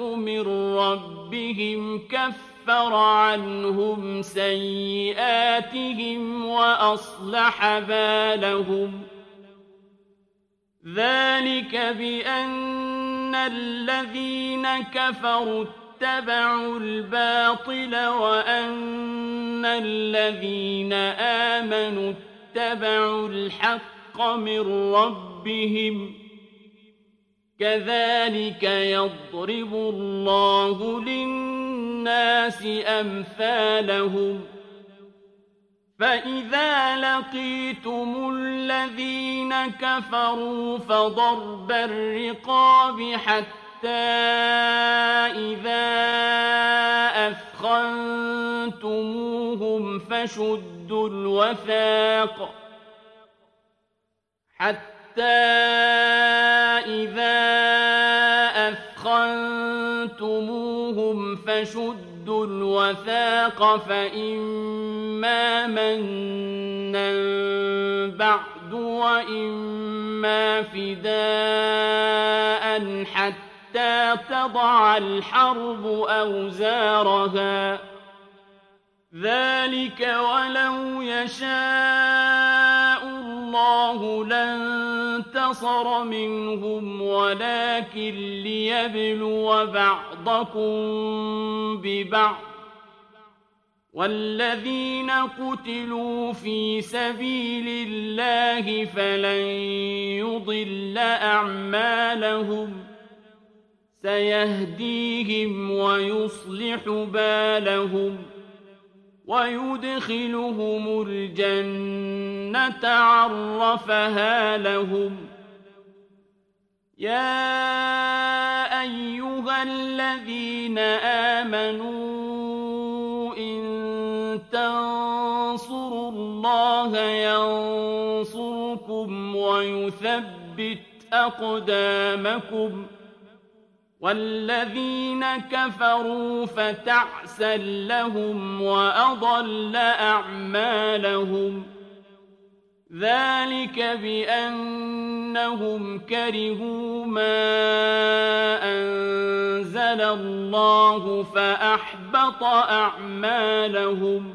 من ربهم كفر عنهم سيئاتهم وأصلح بالهم. ذلك بأن الذين كفروا اتبعوا الباطل وأن الذين آمنوا اتبعوا الحق من ربهم. كذلك يضرب الله للناس أمثالهم. فإذا لقيتم الذين كفروا فضرب الرقاب حتى إذا أثخنتموهم فشدوا الوثاق. حتى إذا أثخنتموهم فشدوا الوثاق فإما منا بعد وإما فداء حتى تضع الحرب أوزارها ذلك ولو يشاء الله لانتصر منهم ولكن ليبلو بعضكم ببعض. والذين قتلوا في سبيل الله فلن يضل أعمالهم. سيهديهم ويصلح بالهم. ويدخلهم الجنة عرفها لهم. يا أيها الذين آمنوا إن تنصروا الله ينصركم ويثبت أقدامكم ۖ والذين كفروا فتعسا لهم وأضل أعمالهم ذلك بأنهم كرهوا ما أنزل الله فأحبط أعمالهم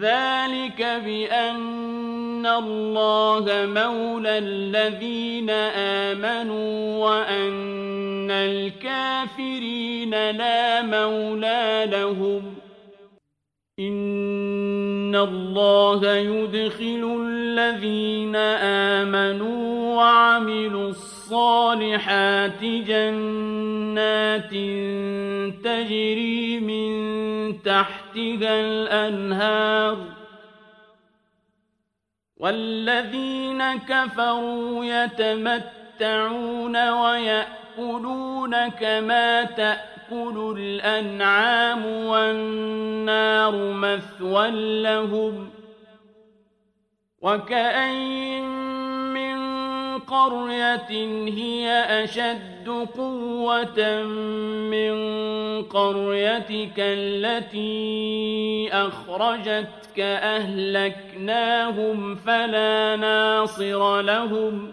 ذلك بأن الله مولى الذين آمنوا وأن الكافرين لا مولى لهم إن الله يدخل الذين آمنوا وعملوا الصالحات جنات تجري من تحتها الأنهار والذين كفروا يتمتعون ويأكلون كما تأكل الأنعام والنار مثوى لهم وكأين من قرية هي أشد قوة من قريتك التي أخرجتك أهلكناهم فلا ناصر لهم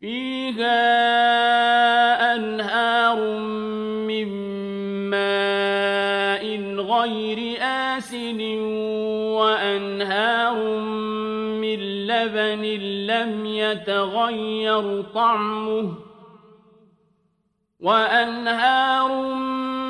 فيها أنهار من ماء غير آسن وأنهار من لبن لم يتغير طعمه وأنهار من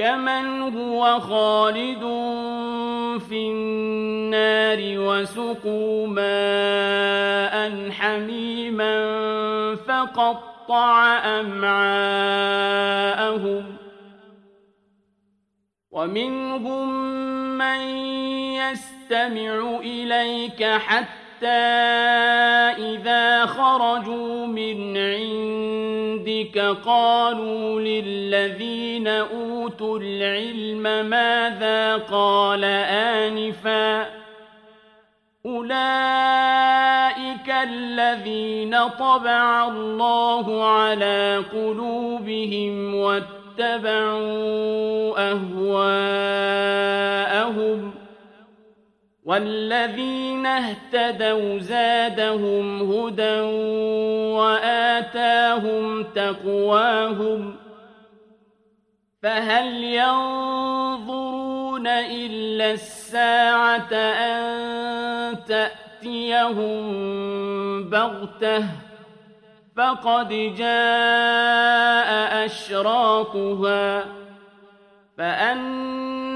كمن هو خالد في النار وسقوا ماء حميما فقطع أمعاءهم ومنهم من يستمع إليك حتى إذا خرجوا من عندك قالوا للذين أوتوا العلم ماذا قال آنفا أولئك الذين طبع الله على قلوبهم واتبعوا أهواءهم والذين اهتدوا زادهم هدى وآتاهم تقواهم فهل ينظرون إلا الساعة أن تأتيهم بغتة فقد جاء أشراطها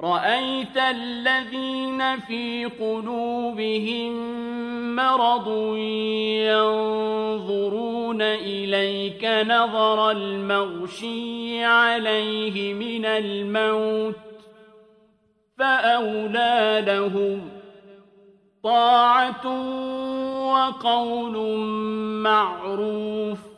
رأيت الذين في قلوبهم مرض ينظرون إليك نظر المغشي عليه من الموت فأولى لهم طاعة وقول معروف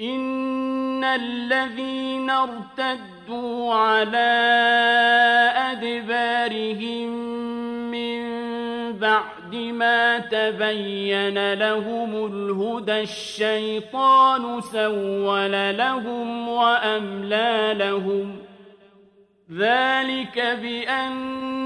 إن الذين ارتدوا على أدبارهم من بعد ما تبين لهم الهدى الشيطان سول لهم وأملى لهم ذلك بأن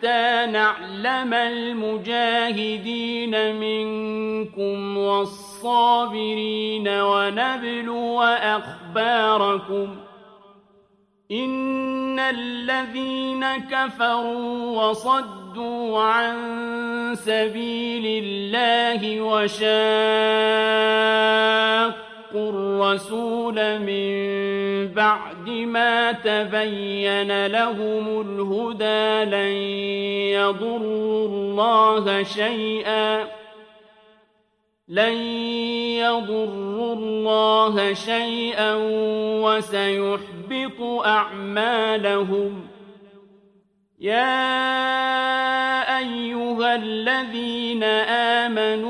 حتى نعلم المجاهدين منكم والصابرين ونبلو أخباركم إن الذين كفروا وصدوا عن سبيل الله اتَّقُوا الرَّسُولَ مِن بَعْدِ مَا تَبَيَّنَ لَهُمُ الْهُدَىٰ لَن يَضُرُّوا اللَّهَ شَيْئًا. لن يضروا الله شيئا وسيحبط أعمالهم. يا أيها الذين آمنوا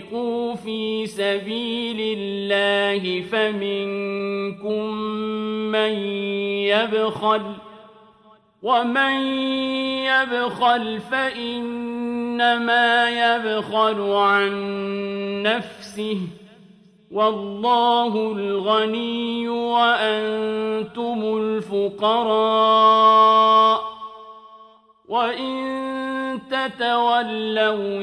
أنفقوا في سبيل الله فمنكم من يبخل ومن يبخل فإنما يبخل عن نفسه والله الغني وأنتم الفقراء وإن تتولوا